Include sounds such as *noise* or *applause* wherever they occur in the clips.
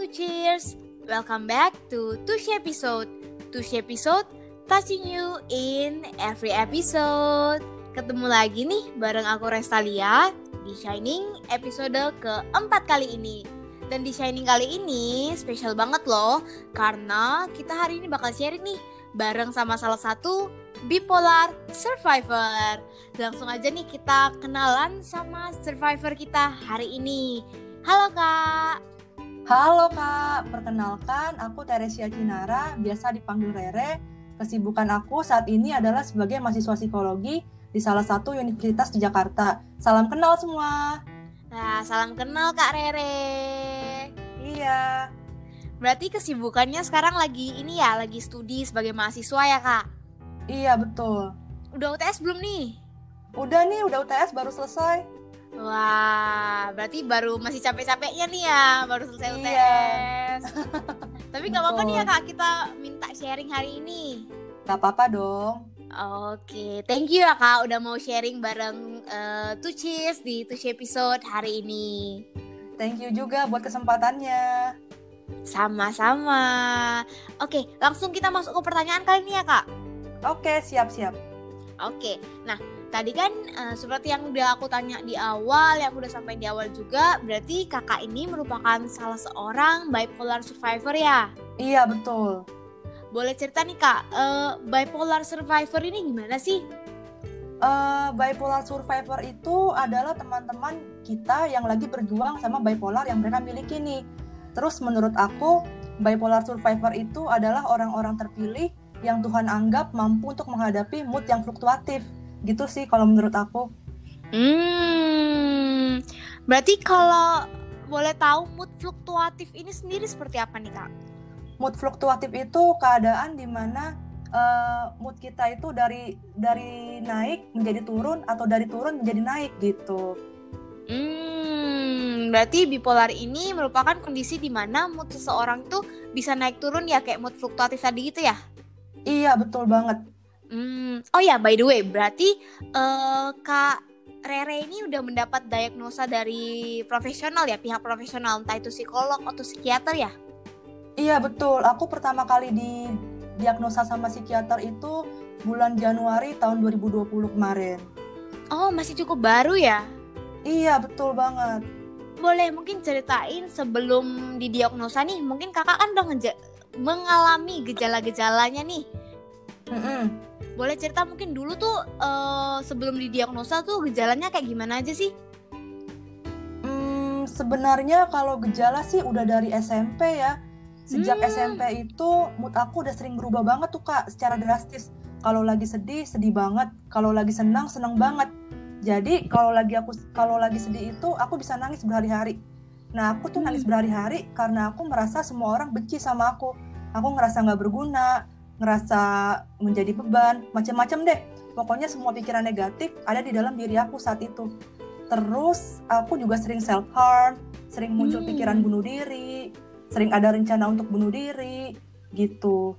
to Cheers. Welcome back to Tush episode. Tush episode touching you in every episode. Ketemu lagi nih bareng aku Restalia di Shining episode keempat kali ini. Dan di Shining kali ini spesial banget loh karena kita hari ini bakal sharing nih bareng sama salah satu bipolar survivor. Langsung aja nih kita kenalan sama survivor kita hari ini. Halo Kak. Halo Kak, perkenalkan aku Teresia Kinara, biasa dipanggil Rere. Kesibukan aku saat ini adalah sebagai mahasiswa psikologi di salah satu universitas di Jakarta. Salam kenal semua. Nah, salam kenal Kak Rere. Iya. Berarti kesibukannya sekarang lagi ini ya, lagi studi sebagai mahasiswa ya Kak? Iya, betul. Udah UTS belum nih? Udah nih, udah UTS baru selesai. Wah, berarti baru masih capek-capeknya nih ya, baru selesai Iya. UTS. *laughs* Tapi nggak apa-apa nih ya kak, kita minta sharing hari ini. Gak apa-apa dong. Oke, thank you ya kak udah mau sharing bareng uh, Tuchis di Tuch episode hari ini. Thank you juga buat kesempatannya. Sama-sama. Oke, langsung kita masuk ke pertanyaan kali ini ya kak. Oke, siap-siap. Oke, nah tadi kan eh, seperti yang udah aku tanya di awal, yang udah sampai di awal juga, berarti kakak ini merupakan salah seorang bipolar survivor ya? Iya, betul. Boleh cerita nih kak, eh, bipolar survivor ini gimana sih? Eh, bipolar survivor itu adalah teman-teman kita yang lagi berjuang sama bipolar yang mereka miliki nih. Terus menurut aku, bipolar survivor itu adalah orang-orang terpilih yang Tuhan anggap mampu untuk menghadapi mood yang fluktuatif. Gitu sih kalau menurut aku. Hmm, berarti kalau boleh tahu mood fluktuatif ini sendiri seperti apa nih kak? Mood fluktuatif itu keadaan di mana eh, mood kita itu dari dari naik menjadi turun atau dari turun menjadi naik gitu. Hmm, berarti bipolar ini merupakan kondisi di mana mood seseorang tuh bisa naik turun ya kayak mood fluktuatif tadi gitu ya? Iya, betul banget. Hmm, oh ya, by the way, berarti eh, Kak Rere ini udah mendapat diagnosa dari profesional ya, pihak profesional, entah itu psikolog atau psikiater ya? Iya betul, aku pertama kali di diagnosa sama psikiater itu bulan Januari tahun 2020 kemarin. Oh, masih cukup baru ya? Iya betul banget. Boleh mungkin ceritain sebelum didiagnosa nih, mungkin kakak kan udah mengalami gejala-gejalanya nih. Mm-mm. Boleh cerita mungkin dulu tuh eh, sebelum didiagnosa tuh gejalanya kayak gimana aja sih? Hmm, sebenarnya kalau gejala sih udah dari SMP ya. Sejak Hmm. SMP itu mood aku udah sering berubah banget tuh kak, secara drastis. Kalau lagi sedih, sedih banget. Kalau lagi senang, senang banget. Jadi kalau lagi aku kalau lagi sedih itu aku bisa nangis berhari-hari. Nah aku tuh nangis Hmm. berhari-hari karena aku merasa semua orang benci sama aku. Aku ngerasa nggak berguna, ngerasa menjadi beban, macam-macam deh. Pokoknya semua pikiran negatif ada di dalam diri aku saat itu. Terus aku juga sering self harm, sering muncul Hmm. pikiran bunuh diri, sering ada rencana untuk bunuh diri, gitu.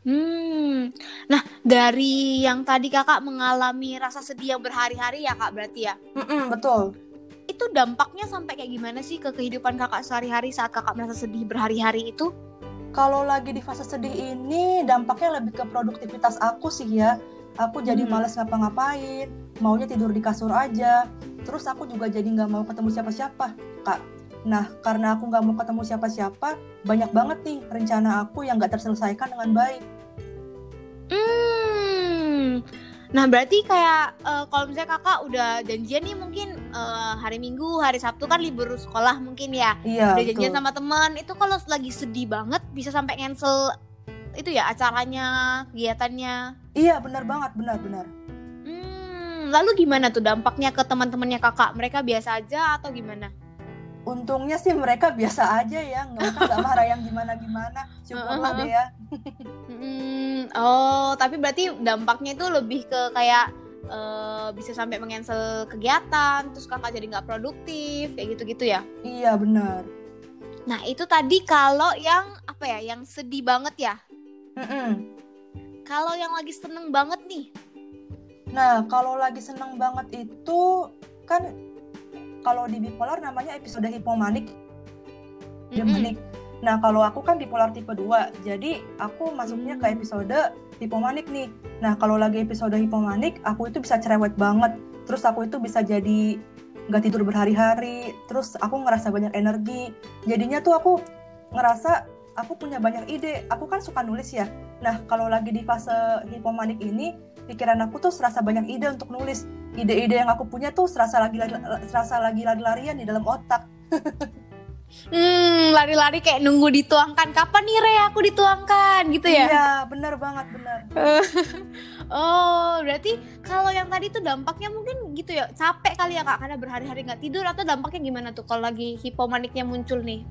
Hmm. Nah, dari yang tadi kakak mengalami rasa sedih yang berhari-hari ya kak berarti ya? Mm-mm, betul. Itu dampaknya sampai kayak gimana sih ke kehidupan kakak sehari-hari saat kakak merasa sedih berhari-hari itu? Kalau lagi di fase sedih ini dampaknya lebih ke produktivitas aku sih ya. Aku jadi Hmm. males ngapa-ngapain, maunya tidur di kasur aja. Terus aku juga jadi nggak mau ketemu siapa-siapa, kak. Nah, karena aku nggak mau ketemu siapa-siapa, banyak banget nih rencana aku yang nggak terselesaikan dengan baik. Hmm. Nah, berarti kayak eh, kalau misalnya kakak udah janjian nih mungkin eh, hari Minggu, hari Sabtu kan libur sekolah mungkin ya. Iya, udah janjian betul. sama teman, itu kalau lagi sedih banget bisa sampai cancel itu ya acaranya, kegiatannya. Iya, benar banget, benar-benar. Hmm, lalu gimana tuh dampaknya ke teman-temannya kakak? Mereka biasa aja atau gimana? Untungnya sih mereka biasa aja ya, mereka nggak marah yang gimana-gimana. *laughs* Syukurlah deh ya. Hmm, oh, tapi berarti dampaknya itu lebih ke kayak eh, bisa sampai mengancel kegiatan, terus kakak jadi nggak produktif, kayak gitu-gitu ya. Iya, benar. Nah, itu tadi kalau yang apa ya, yang sedih banget ya. Kalau yang lagi seneng banget nih, Nah, kalau lagi seneng banget itu kan kalau di bipolar namanya episode hipomanik, Mm-mm. manik. Nah, kalau aku kan bipolar tipe 2, jadi aku masuknya ke Hmm. episode hipomanik nih. Nah, kalau lagi episode hipomanik, aku itu bisa cerewet banget. Terus aku itu bisa jadi nggak tidur berhari-hari. Terus aku ngerasa banyak energi. Jadinya tuh aku ngerasa aku punya banyak ide. Aku kan suka nulis ya. Nah, kalau lagi di fase hipomanik ini, pikiran aku tuh serasa banyak ide untuk nulis. Ide-ide yang aku punya tuh serasa lagi serasa lagi lari-larian di dalam otak. *laughs* Hmm, lari-lari kayak nunggu dituangkan. Kapan nih Re aku dituangkan gitu ya? Iya, bener banget, bener. *laughs* oh, berarti kalau yang tadi tuh dampaknya mungkin gitu ya, capek kali ya kak, karena berhari-hari nggak tidur atau dampaknya gimana tuh kalau lagi hipomaniknya muncul nih?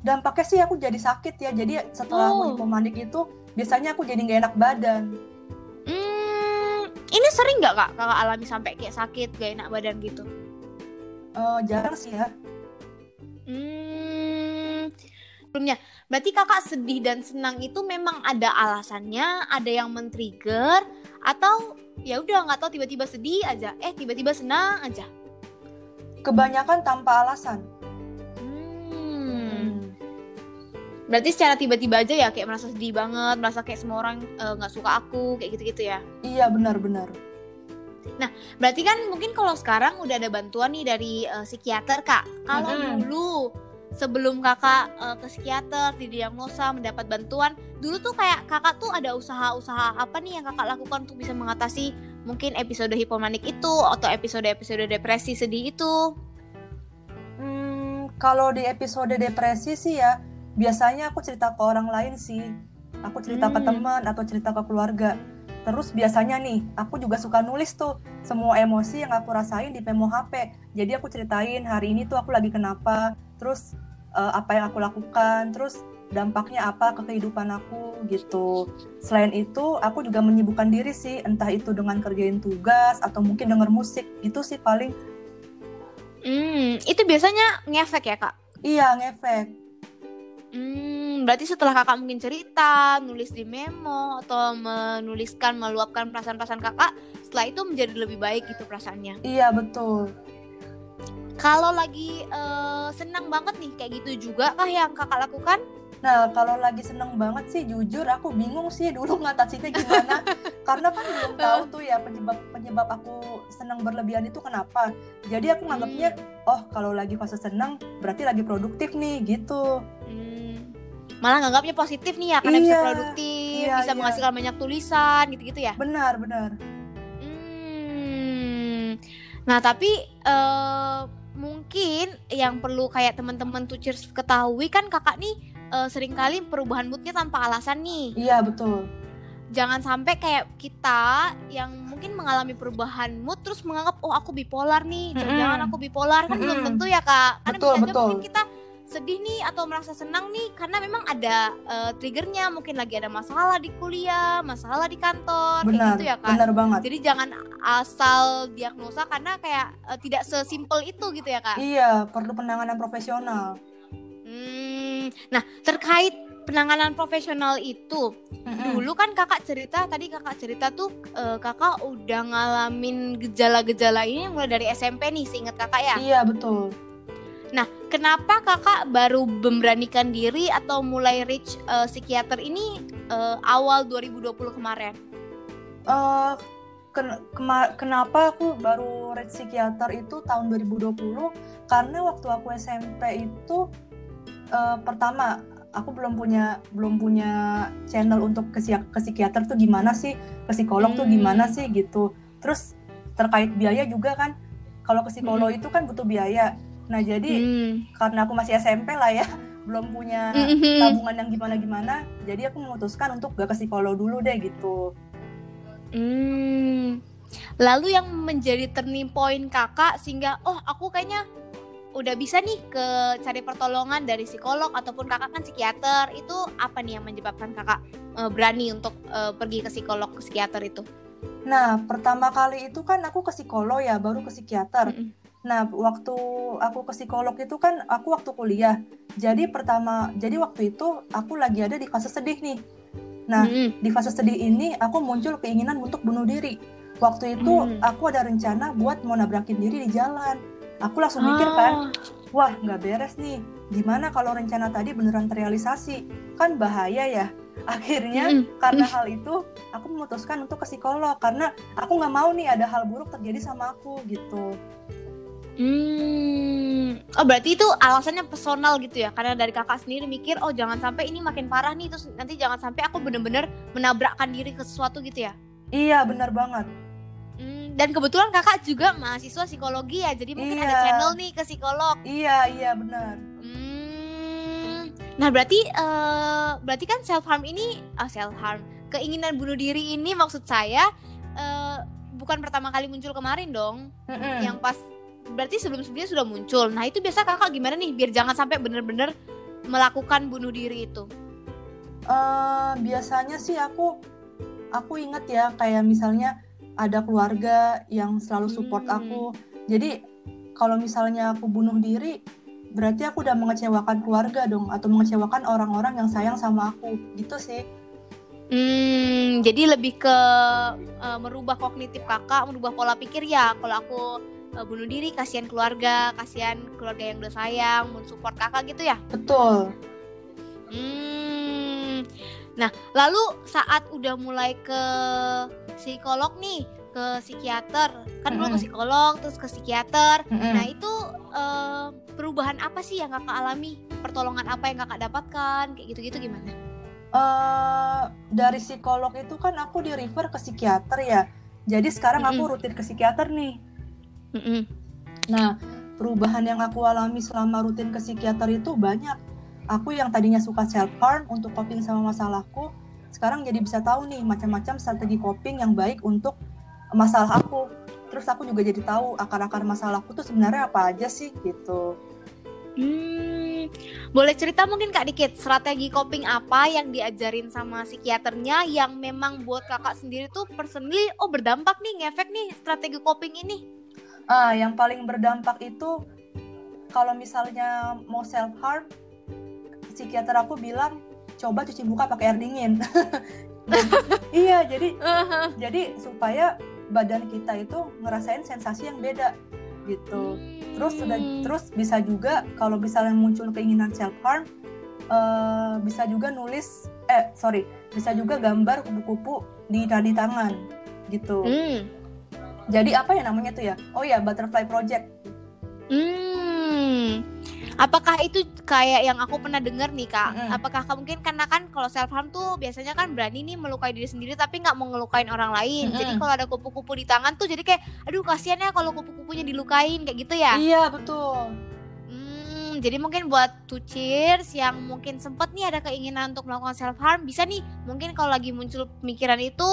Dampaknya sih aku jadi sakit ya, jadi setelah Oh. aku hipomanik itu biasanya aku jadi nggak enak badan. Hmm, ini sering nggak kak kakak alami sampai kayak sakit, gak enak badan gitu? Eh, jarang sih ya. Hmm, sebelumnya, berarti kakak sedih dan senang itu memang ada alasannya, ada yang men-trigger, atau ya udah nggak tahu tiba-tiba sedih aja, eh tiba-tiba senang aja. Kebanyakan tanpa alasan. Hmm. Berarti secara tiba-tiba aja ya kayak merasa sedih banget, merasa kayak semua orang eh, nggak suka aku, kayak gitu-gitu ya. Iya, benar-benar. Berarti kan mungkin kalau sekarang udah ada bantuan nih dari eh, psikiater kak. Kalau Mm-mm. dulu sebelum kakak eh, ke psikiater didiagnosa mendapat bantuan, dulu tuh kayak kakak tuh ada usaha-usaha apa nih yang kakak lakukan untuk bisa mengatasi mungkin episode hipomanik itu atau episode-episode depresi sedih itu. Hmm, kalau di episode depresi sih ya, biasanya aku cerita ke orang lain sih. Aku cerita ke Hmm. teman atau cerita ke keluarga. Terus biasanya nih, aku juga suka nulis tuh semua emosi yang aku rasain di memo HP. Jadi aku ceritain hari ini tuh aku lagi kenapa, terus eh, apa yang aku lakukan, terus dampaknya apa ke kehidupan aku gitu. Selain itu, aku juga menyibukkan diri sih, entah itu dengan kerjain tugas atau mungkin denger musik. Gitu sih paling. Hmm, itu biasanya ngefek ya kak? Iya, ngefek. Hmm, berarti setelah kakak mungkin cerita, nulis di memo, atau menuliskan, meluapkan perasaan-perasaan kakak, setelah itu menjadi lebih baik gitu perasaannya. Iya, betul. Kalau lagi eh, senang banget nih, kayak gitu juga kah yang kakak lakukan? Nah, kalau lagi seneng banget sih, jujur aku bingung sih dulu ngatasinnya gimana. *laughs* Karena kan belum tahu tuh ya penyebab penyebab aku seneng berlebihan itu kenapa. Jadi aku nganggapnya, oh kalau lagi fase seneng berarti lagi produktif nih gitu. Hmm, malah nganggapnya positif nih ya, karena bisa Iya, produktif, iya, bisa iya. menghasilkan banyak tulisan, gitu-gitu ya. Benar, benar. Hmm. Nah, tapi eh, mungkin yang perlu kayak teman-teman tuh cheers ketahui kan kakak nih eh, sering kali perubahan moodnya tanpa alasan nih. Iya, betul. Jangan sampai kayak kita yang mungkin mengalami perubahan mood terus menganggap oh aku bipolar nih. Jangan-jangan aku bipolar kan belum Mm-mm. tentu ya kak. Karena Betul, bisa aja betul. mungkin kita sedih nih atau merasa senang nih karena memang ada eh, triggernya mungkin lagi ada masalah di kuliah, masalah di kantor, kayak Benar, gitu ya kan. benar banget. Jadi jangan asal diagnosa karena kayak eh, tidak sesimpel itu gitu ya kak. Iya, perlu penanganan profesional. Hmm, nah terkait penanganan profesional itu Mm-mm. dulu kan kakak cerita tadi kakak cerita tuh eh, kakak udah ngalamin gejala-gejala ini mulai dari SMP nih seingat kakak ya. Iya, betul. Nah kenapa kakak baru memberanikan diri atau mulai reach eh, psikiater ini eh, awal 2020 kemarin? eh ken- kema- kenapa aku baru red psikiater itu tahun 2020 karena waktu aku SMP itu eh, pertama aku belum punya belum punya channel untuk ke, ke psikiater tuh gimana sih? Ke psikolog tuh Hmm. gimana sih gitu. Terus terkait biaya juga kan. Kalau ke psikolog itu kan butuh biaya nah jadi Hmm. karena aku masih SMP lah ya *laughs* belum punya Mhm. tabungan yang gimana-gimana jadi aku memutuskan untuk gak ke psikolog dulu deh gitu Hmm. Lalu yang menjadi turning point kakak sehingga oh aku kayaknya udah bisa nih ke cari pertolongan dari psikolog ataupun kakak kan psikiater itu apa nih yang menyebabkan kakak eh, berani untuk eh, pergi ke psikolog ke psikiater itu? Nah, pertama kali itu kan aku ke psikolog ya, baru ke psikiater. Mm-mm. Nah, waktu aku ke psikolog itu kan aku waktu kuliah. Jadi pertama, jadi waktu itu aku lagi ada di fase sedih nih. Nah, Mm-mm. di fase sedih ini aku muncul keinginan untuk bunuh diri. Waktu itu Hmm. aku ada rencana buat mau nabrakin diri di jalan. Aku langsung mikir kan, Ah. wah nggak beres nih. gimana kalau rencana tadi beneran terrealisasi kan bahaya ya *laughs* akhirnya Mm-mm. karena hal itu aku memutuskan untuk ke psikolog karena aku nggak mau nih ada hal buruk terjadi sama aku gitu Hmm. Oh berarti itu alasannya personal gitu ya? Karena dari kakak sendiri mikir, oh jangan sampai ini makin parah nih, terus nanti jangan sampai aku bener-bener menabrakkan diri ke sesuatu gitu ya? iya benar banget Hmm, dan kebetulan kakak juga mahasiswa psikologi ya, jadi mungkin ada Iya. channel nih ke psikolog. iya iya benar Hmm. Nah berarti eh, berarti kan self harm ini, ah self harm, keinginan bunuh diri ini maksud saya eh, bukan pertama kali muncul kemarin dong, Mm-mm. yang pas berarti sebelum sebelumnya sudah muncul. Nah itu biasa kakak gimana nih biar jangan sampai bener-bener melakukan bunuh diri itu? Eh, biasanya sih aku aku inget ya kayak misalnya ada keluarga yang selalu support Hmm. aku. Jadi kalau misalnya aku bunuh diri berarti aku udah mengecewakan keluarga dong atau mengecewakan orang-orang yang sayang sama aku. Gitu sih. Hmm, jadi lebih ke eh, merubah kognitif kakak, merubah pola pikir ya. Kalau aku eh, bunuh diri, kasihan keluarga, kasihan keluarga yang udah sayang, mau support kakak gitu ya. Betul. Hmm. Nah, lalu saat udah mulai ke psikolog nih, ke psikiater, kan dulu ke Mm-mm. psikolog, terus ke psikiater. Mm-mm. Nah, itu eh, perubahan apa sih yang kakak alami? Pertolongan apa yang kakak dapatkan? Kayak gitu-gitu gimana? eh dari psikolog itu kan aku di refer ke psikiater ya. Jadi sekarang aku Mm-mm. rutin ke psikiater nih. Mm-mm. Nah, perubahan yang aku alami selama rutin ke psikiater itu banyak. Aku yang tadinya suka self harm untuk coping sama masalahku, sekarang jadi bisa tahu nih macam-macam strategi coping yang baik untuk masalah aku. Terus aku juga jadi tahu akar-akar masalahku tuh sebenarnya apa aja sih gitu. Hmm, boleh cerita mungkin kak dikit strategi coping apa yang diajarin sama psikiaternya yang memang buat kakak sendiri tuh personally oh berdampak nih ngefek nih strategi coping ini. Ah, yang paling berdampak itu kalau misalnya mau self harm, psikiater aku bilang coba cuci muka pakai air dingin. *laughs* iya, jadi *laughs* jadi supaya badan kita itu ngerasain sensasi yang beda gitu. Terus sudah Hmm. terus bisa juga kalau misalnya muncul keinginan self harm eh, bisa juga nulis eh sorry bisa juga gambar kupu-kupu di nadi tangan gitu. Hmm. Jadi apa ya namanya tuh ya? Oh ya butterfly project. Hmm. Apakah itu kayak yang aku pernah dengar nih kak? Mm-mm. Apakah mungkin karena kan kalau self harm tuh biasanya kan berani nih melukai diri sendiri tapi nggak mau ngelukain orang lain. Mm-mm. Jadi kalau ada kupu-kupu di tangan tuh jadi kayak aduh kasihan ya kalau kupu-kupunya dilukain kayak gitu ya. Iya betul. Hmm, jadi mungkin buat two cheers yang mungkin sempet nih ada keinginan untuk melakukan self harm bisa nih mungkin kalau lagi muncul pemikiran itu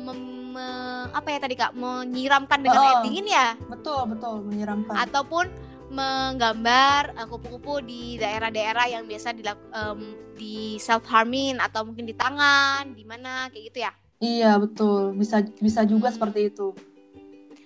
mem- me- apa ya tadi kak menyiramkan dengan Oh. air dingin ya Betul betul menyeramkan. ataupun menggambar eh, kupu-kupu di daerah-daerah yang biasa em, di self harming atau mungkin di tangan di mana kayak gitu ya. Iya betul bisa bisa juga seperti itu.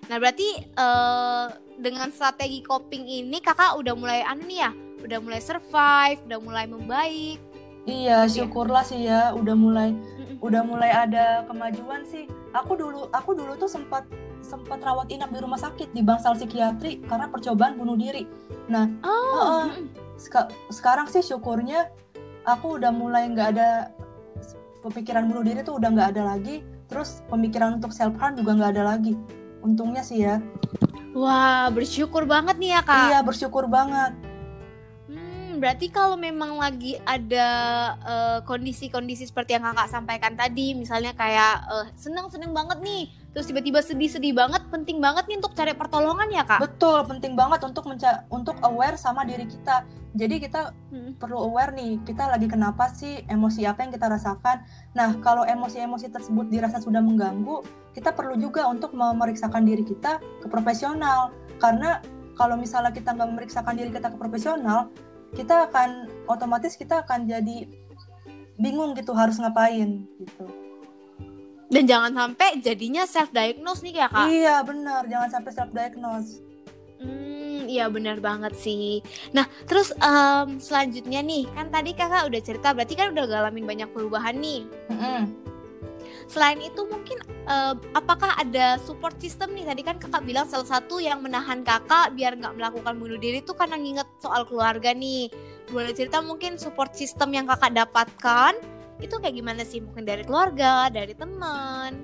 Nah berarti eh, dengan strategi coping ini kakak udah mulai anu nih ya, udah mulai survive, udah mulai membaik. Iya Iya. syukurlah sih ya udah mulai Mm-mm. udah mulai ada kemajuan sih. Aku dulu aku dulu tuh sempat sempat rawat inap di rumah sakit di bangsal psikiatri karena percobaan bunuh diri. Nah Oh, mm-mm. seka- sekarang sih syukurnya aku udah mulai nggak ada pemikiran bunuh diri tuh udah nggak ada lagi. Terus pemikiran untuk self harm juga nggak ada lagi. Untungnya sih ya. wah bersyukur banget nih ya kak. Iya bersyukur banget. Hmm, berarti kalau memang lagi ada eh, kondisi-kondisi seperti yang kakak sampaikan tadi, misalnya kayak eh, seneng-seneng banget nih, terus tiba-tiba sedih-sedih banget, penting banget nih untuk cari pertolongan ya kak. Betul, penting banget untuk menca untuk aware sama diri kita. Jadi kita Hmm. perlu aware nih, kita lagi kenapa sih, emosi apa yang kita rasakan. Nah, kalau emosi-emosi tersebut dirasa sudah mengganggu, kita perlu juga untuk memeriksakan diri kita ke profesional. Karena kalau misalnya kita nggak memeriksakan diri kita ke profesional, kita akan otomatis kita akan jadi bingung gitu harus ngapain gitu. Dan jangan sampai jadinya self diagnose nih ya kak. Iya benar, jangan sampai self diagnose. Hmm, iya benar banget sih. Nah, terus em, selanjutnya nih, kan tadi kakak udah cerita, berarti kan udah ngalamin banyak perubahan nih. selain itu mungkin uh, apakah ada support system nih? Tadi kan kakak bilang salah satu yang menahan kakak biar nggak melakukan bunuh diri itu karena nginget soal keluarga nih. Boleh cerita mungkin support system yang kakak dapatkan itu kayak gimana sih? Mungkin dari keluarga, dari teman?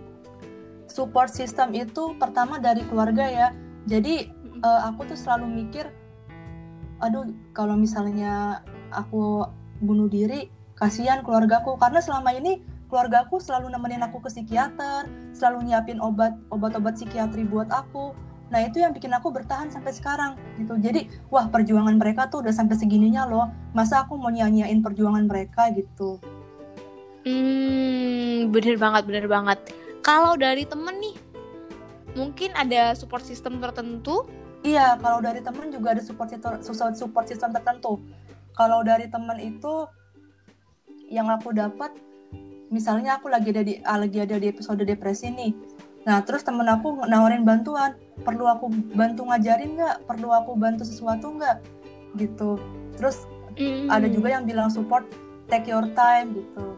Support system itu pertama dari keluarga ya. Jadi uh, aku tuh selalu mikir, aduh kalau misalnya aku bunuh diri kasihan keluargaku karena selama ini keluargaku selalu nemenin aku ke psikiater selalu nyiapin obat obat-obat psikiatri buat aku nah itu yang bikin aku bertahan sampai sekarang gitu jadi wah perjuangan mereka tuh udah sampai segininya loh masa aku mau nyanyain perjuangan mereka gitu hmm bener banget bener banget. Kalau dari temen nih mungkin ada support system tertentu? Iya kalau dari temen juga ada support system support system tertentu. Kalau dari temen itu yang aku dapat misalnya aku lagi ada di ah, lagi ada di episode depresi nih. Nah terus temen aku nawarin bantuan. Perlu aku bantu ngajarin nggak? Perlu aku bantu sesuatu nggak? Gitu. Terus mm. ada juga yang bilang support take your time gitu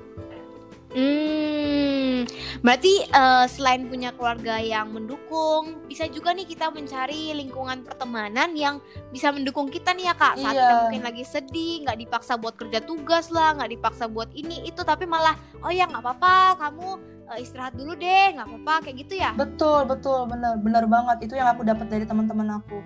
Hmm, berarti uh, selain punya keluarga yang mendukung, bisa juga nih kita mencari lingkungan pertemanan yang bisa mendukung kita nih ya kak. Saat iya. kita mungkin lagi sedih, nggak dipaksa buat kerja tugas lah, nggak dipaksa buat ini itu, tapi malah oh ya nggak apa-apa, kamu uh, istirahat dulu deh, nggak apa-apa kayak gitu ya. Betul betul, bener bener banget itu yang aku dapat dari teman-teman aku.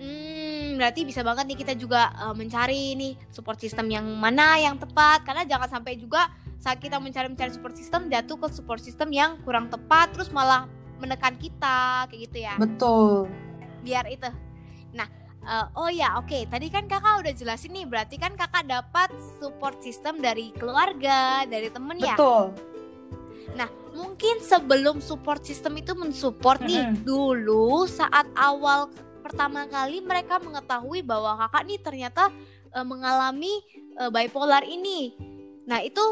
Hmm, berarti bisa banget nih kita juga uh, mencari nih support system yang mana yang tepat, karena jangan sampai juga saat kita mencari-mencari support system jatuh ke support system yang kurang tepat terus malah menekan kita kayak gitu ya. Betul. Biar itu. Nah uh, oh ya oke. Okay. tadi kan kakak udah jelasin nih berarti kan kakak dapat support system dari keluarga dari temen ya? Betul. Nah mungkin sebelum support system itu mensupport mm -hmm. nih dulu saat awal pertama kali mereka mengetahui bahwa kakak nih ternyata uh, mengalami uh, bipolar ini nah itu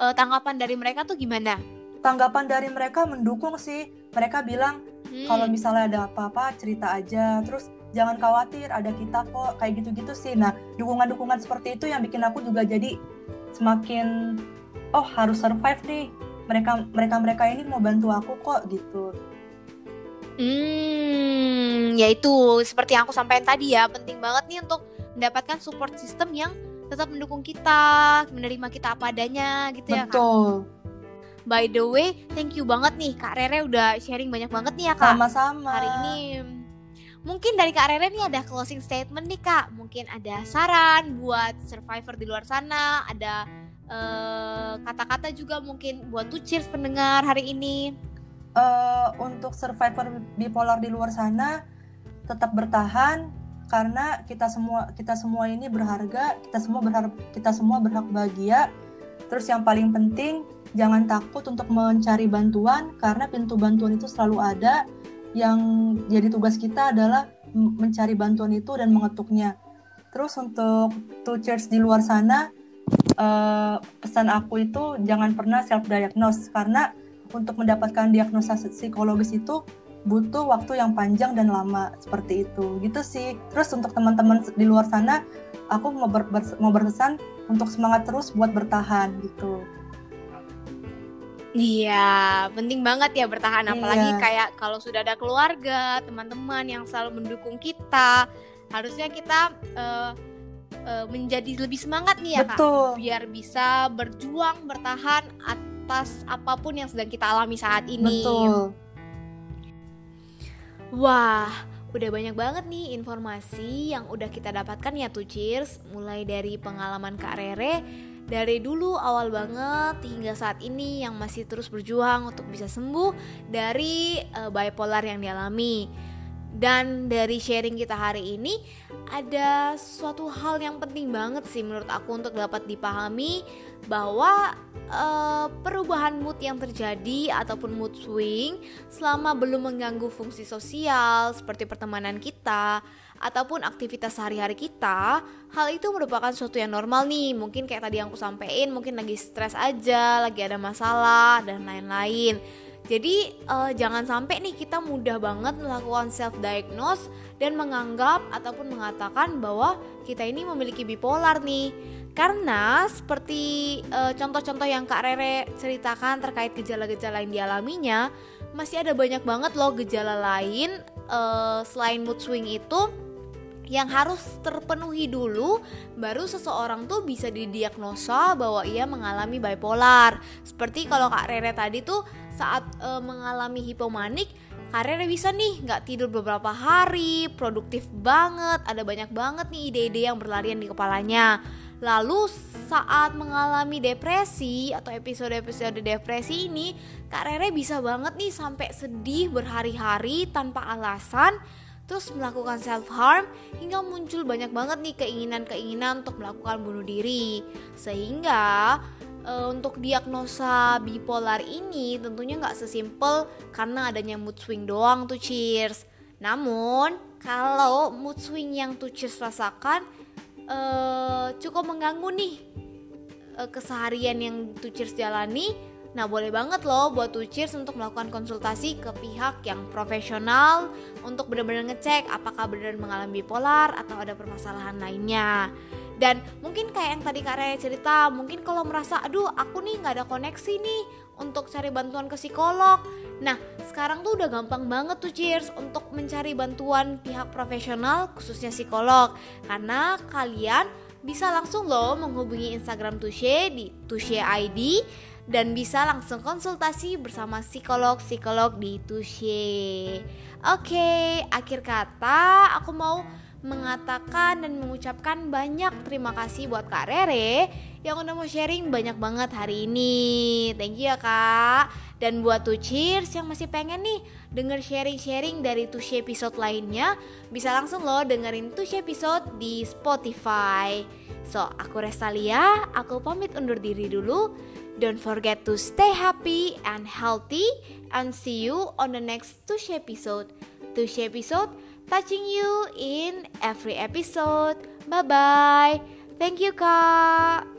uh, tanggapan dari mereka tuh gimana? Tanggapan dari mereka mendukung sih. Mereka bilang hmm. kalau misalnya ada apa-apa cerita aja, terus jangan khawatir ada kita kok kayak gitu-gitu sih. Nah dukungan-dukungan seperti itu yang bikin aku juga jadi semakin oh harus survive nih. Mereka mereka mereka ini mau bantu aku kok gitu. Hmm, yaitu seperti yang aku sampaikan tadi ya, penting banget nih untuk mendapatkan support system yang tetap mendukung kita, menerima kita apa adanya gitu ya Betul. By the way, thank you banget nih Kak Rere udah sharing banyak banget nih ya Kak. Sama-sama. Hari ini mungkin dari Kak Rere nih ada closing statement nih Kak. Mungkin ada saran buat survivor di luar sana, ada eh, kata-kata uh, juga mungkin buat tuh cheers pendengar hari ini. Uh, untuk survivor bipolar di luar sana tetap bertahan, karena kita semua kita semua ini berharga kita semua berharap kita semua berhak bahagia. Terus yang paling penting jangan takut untuk mencari bantuan karena pintu bantuan itu selalu ada. Yang jadi tugas kita adalah mencari bantuan itu dan mengetuknya. Terus untuk church di luar sana uh, pesan aku itu jangan pernah self diagnose karena untuk mendapatkan diagnosa psikologis itu butuh waktu yang panjang dan lama seperti itu. Gitu sih. Terus untuk teman-teman di luar sana aku mau ber, ber, mau berpesan untuk semangat terus buat bertahan gitu. Iya, penting banget ya bertahan. Apalagi iya. kayak kalau sudah ada keluarga, teman-teman yang selalu mendukung kita, harusnya kita uh, uh, menjadi lebih semangat nih ya Betul. Kak, biar bisa berjuang bertahan atas apa pun yang sedang kita alami saat ini. Betul. Wah, udah banyak banget nih informasi yang udah kita dapatkan ya tuh Cheers Mulai dari pengalaman Kak Rere Dari dulu awal banget hingga saat ini yang masih terus berjuang untuk bisa sembuh dari uh, bipolar yang dialami Dan dari sharing kita hari ini ada suatu hal yang penting banget sih menurut aku untuk dapat dipahami bahwa uh, perubahan mood yang terjadi ataupun mood swing selama belum mengganggu fungsi sosial seperti pertemanan kita ataupun aktivitas sehari-hari kita, hal itu merupakan sesuatu yang normal nih. Mungkin kayak tadi yang aku sampein, mungkin lagi stres aja, lagi ada masalah dan lain-lain. Jadi uh, jangan sampai nih kita mudah banget melakukan self diagnose dan menganggap ataupun mengatakan bahwa kita ini memiliki bipolar nih. Karena seperti contoh contoh-contoh yang Kak Rere ceritakan terkait gejala-gejala yang dialaminya, masih ada banyak banget loh gejala lain uh, selain mood swing itu yang harus terpenuhi dulu baru seseorang tuh bisa didiagnosa bahwa ia mengalami bipolar. Seperti kalau Kak Rere tadi tuh saat uh, mengalami hipomanik, Kak Rere bisa nih nggak tidur beberapa hari, produktif banget, ada banyak banget nih ide-ide yang berlarian di kepalanya. Lalu saat mengalami depresi atau episode-episode depresi ini, Kak Rere bisa banget nih sampai sedih berhari-hari tanpa alasan terus melakukan self harm hingga muncul banyak banget nih keinginan-keinginan untuk melakukan bunuh diri. Sehingga e, untuk diagnosa bipolar ini tentunya nggak sesimpel karena adanya mood swing doang tuh cheers. Namun kalau mood swing yang tuh cheers rasakan e, cukup mengganggu nih e, keseharian yang tuh cheers jalani Nah, boleh banget loh buat Tucirs untuk melakukan konsultasi ke pihak yang profesional untuk benar-benar ngecek apakah benar mengalami bipolar atau ada permasalahan lainnya. Dan mungkin kayak yang tadi Kak Raya cerita, mungkin kalau merasa, aduh aku nih nggak ada koneksi nih untuk cari bantuan ke psikolog. Nah, sekarang tuh udah gampang banget tuh Cheers untuk mencari bantuan pihak profesional khususnya psikolog. Karena kalian bisa langsung loh menghubungi Instagram Tushe di Tushe ID dan bisa langsung konsultasi bersama psikolog-psikolog di Tushe. Oke, akhir kata aku mau mengatakan dan mengucapkan banyak terima kasih buat Kak Rere yang udah mau sharing banyak banget hari ini. Thank you ya Kak. Dan buat tuh cheers yang masih pengen nih denger sharing-sharing dari Tushy episode lainnya, bisa langsung loh dengerin Tushy episode di Spotify. So, aku Restalia, aku pamit undur diri dulu. Don't forget to stay happy and healthy and see you on the next Tushy episode. Tushy episode touching you in every episode. Bye bye. Thank you, Kak.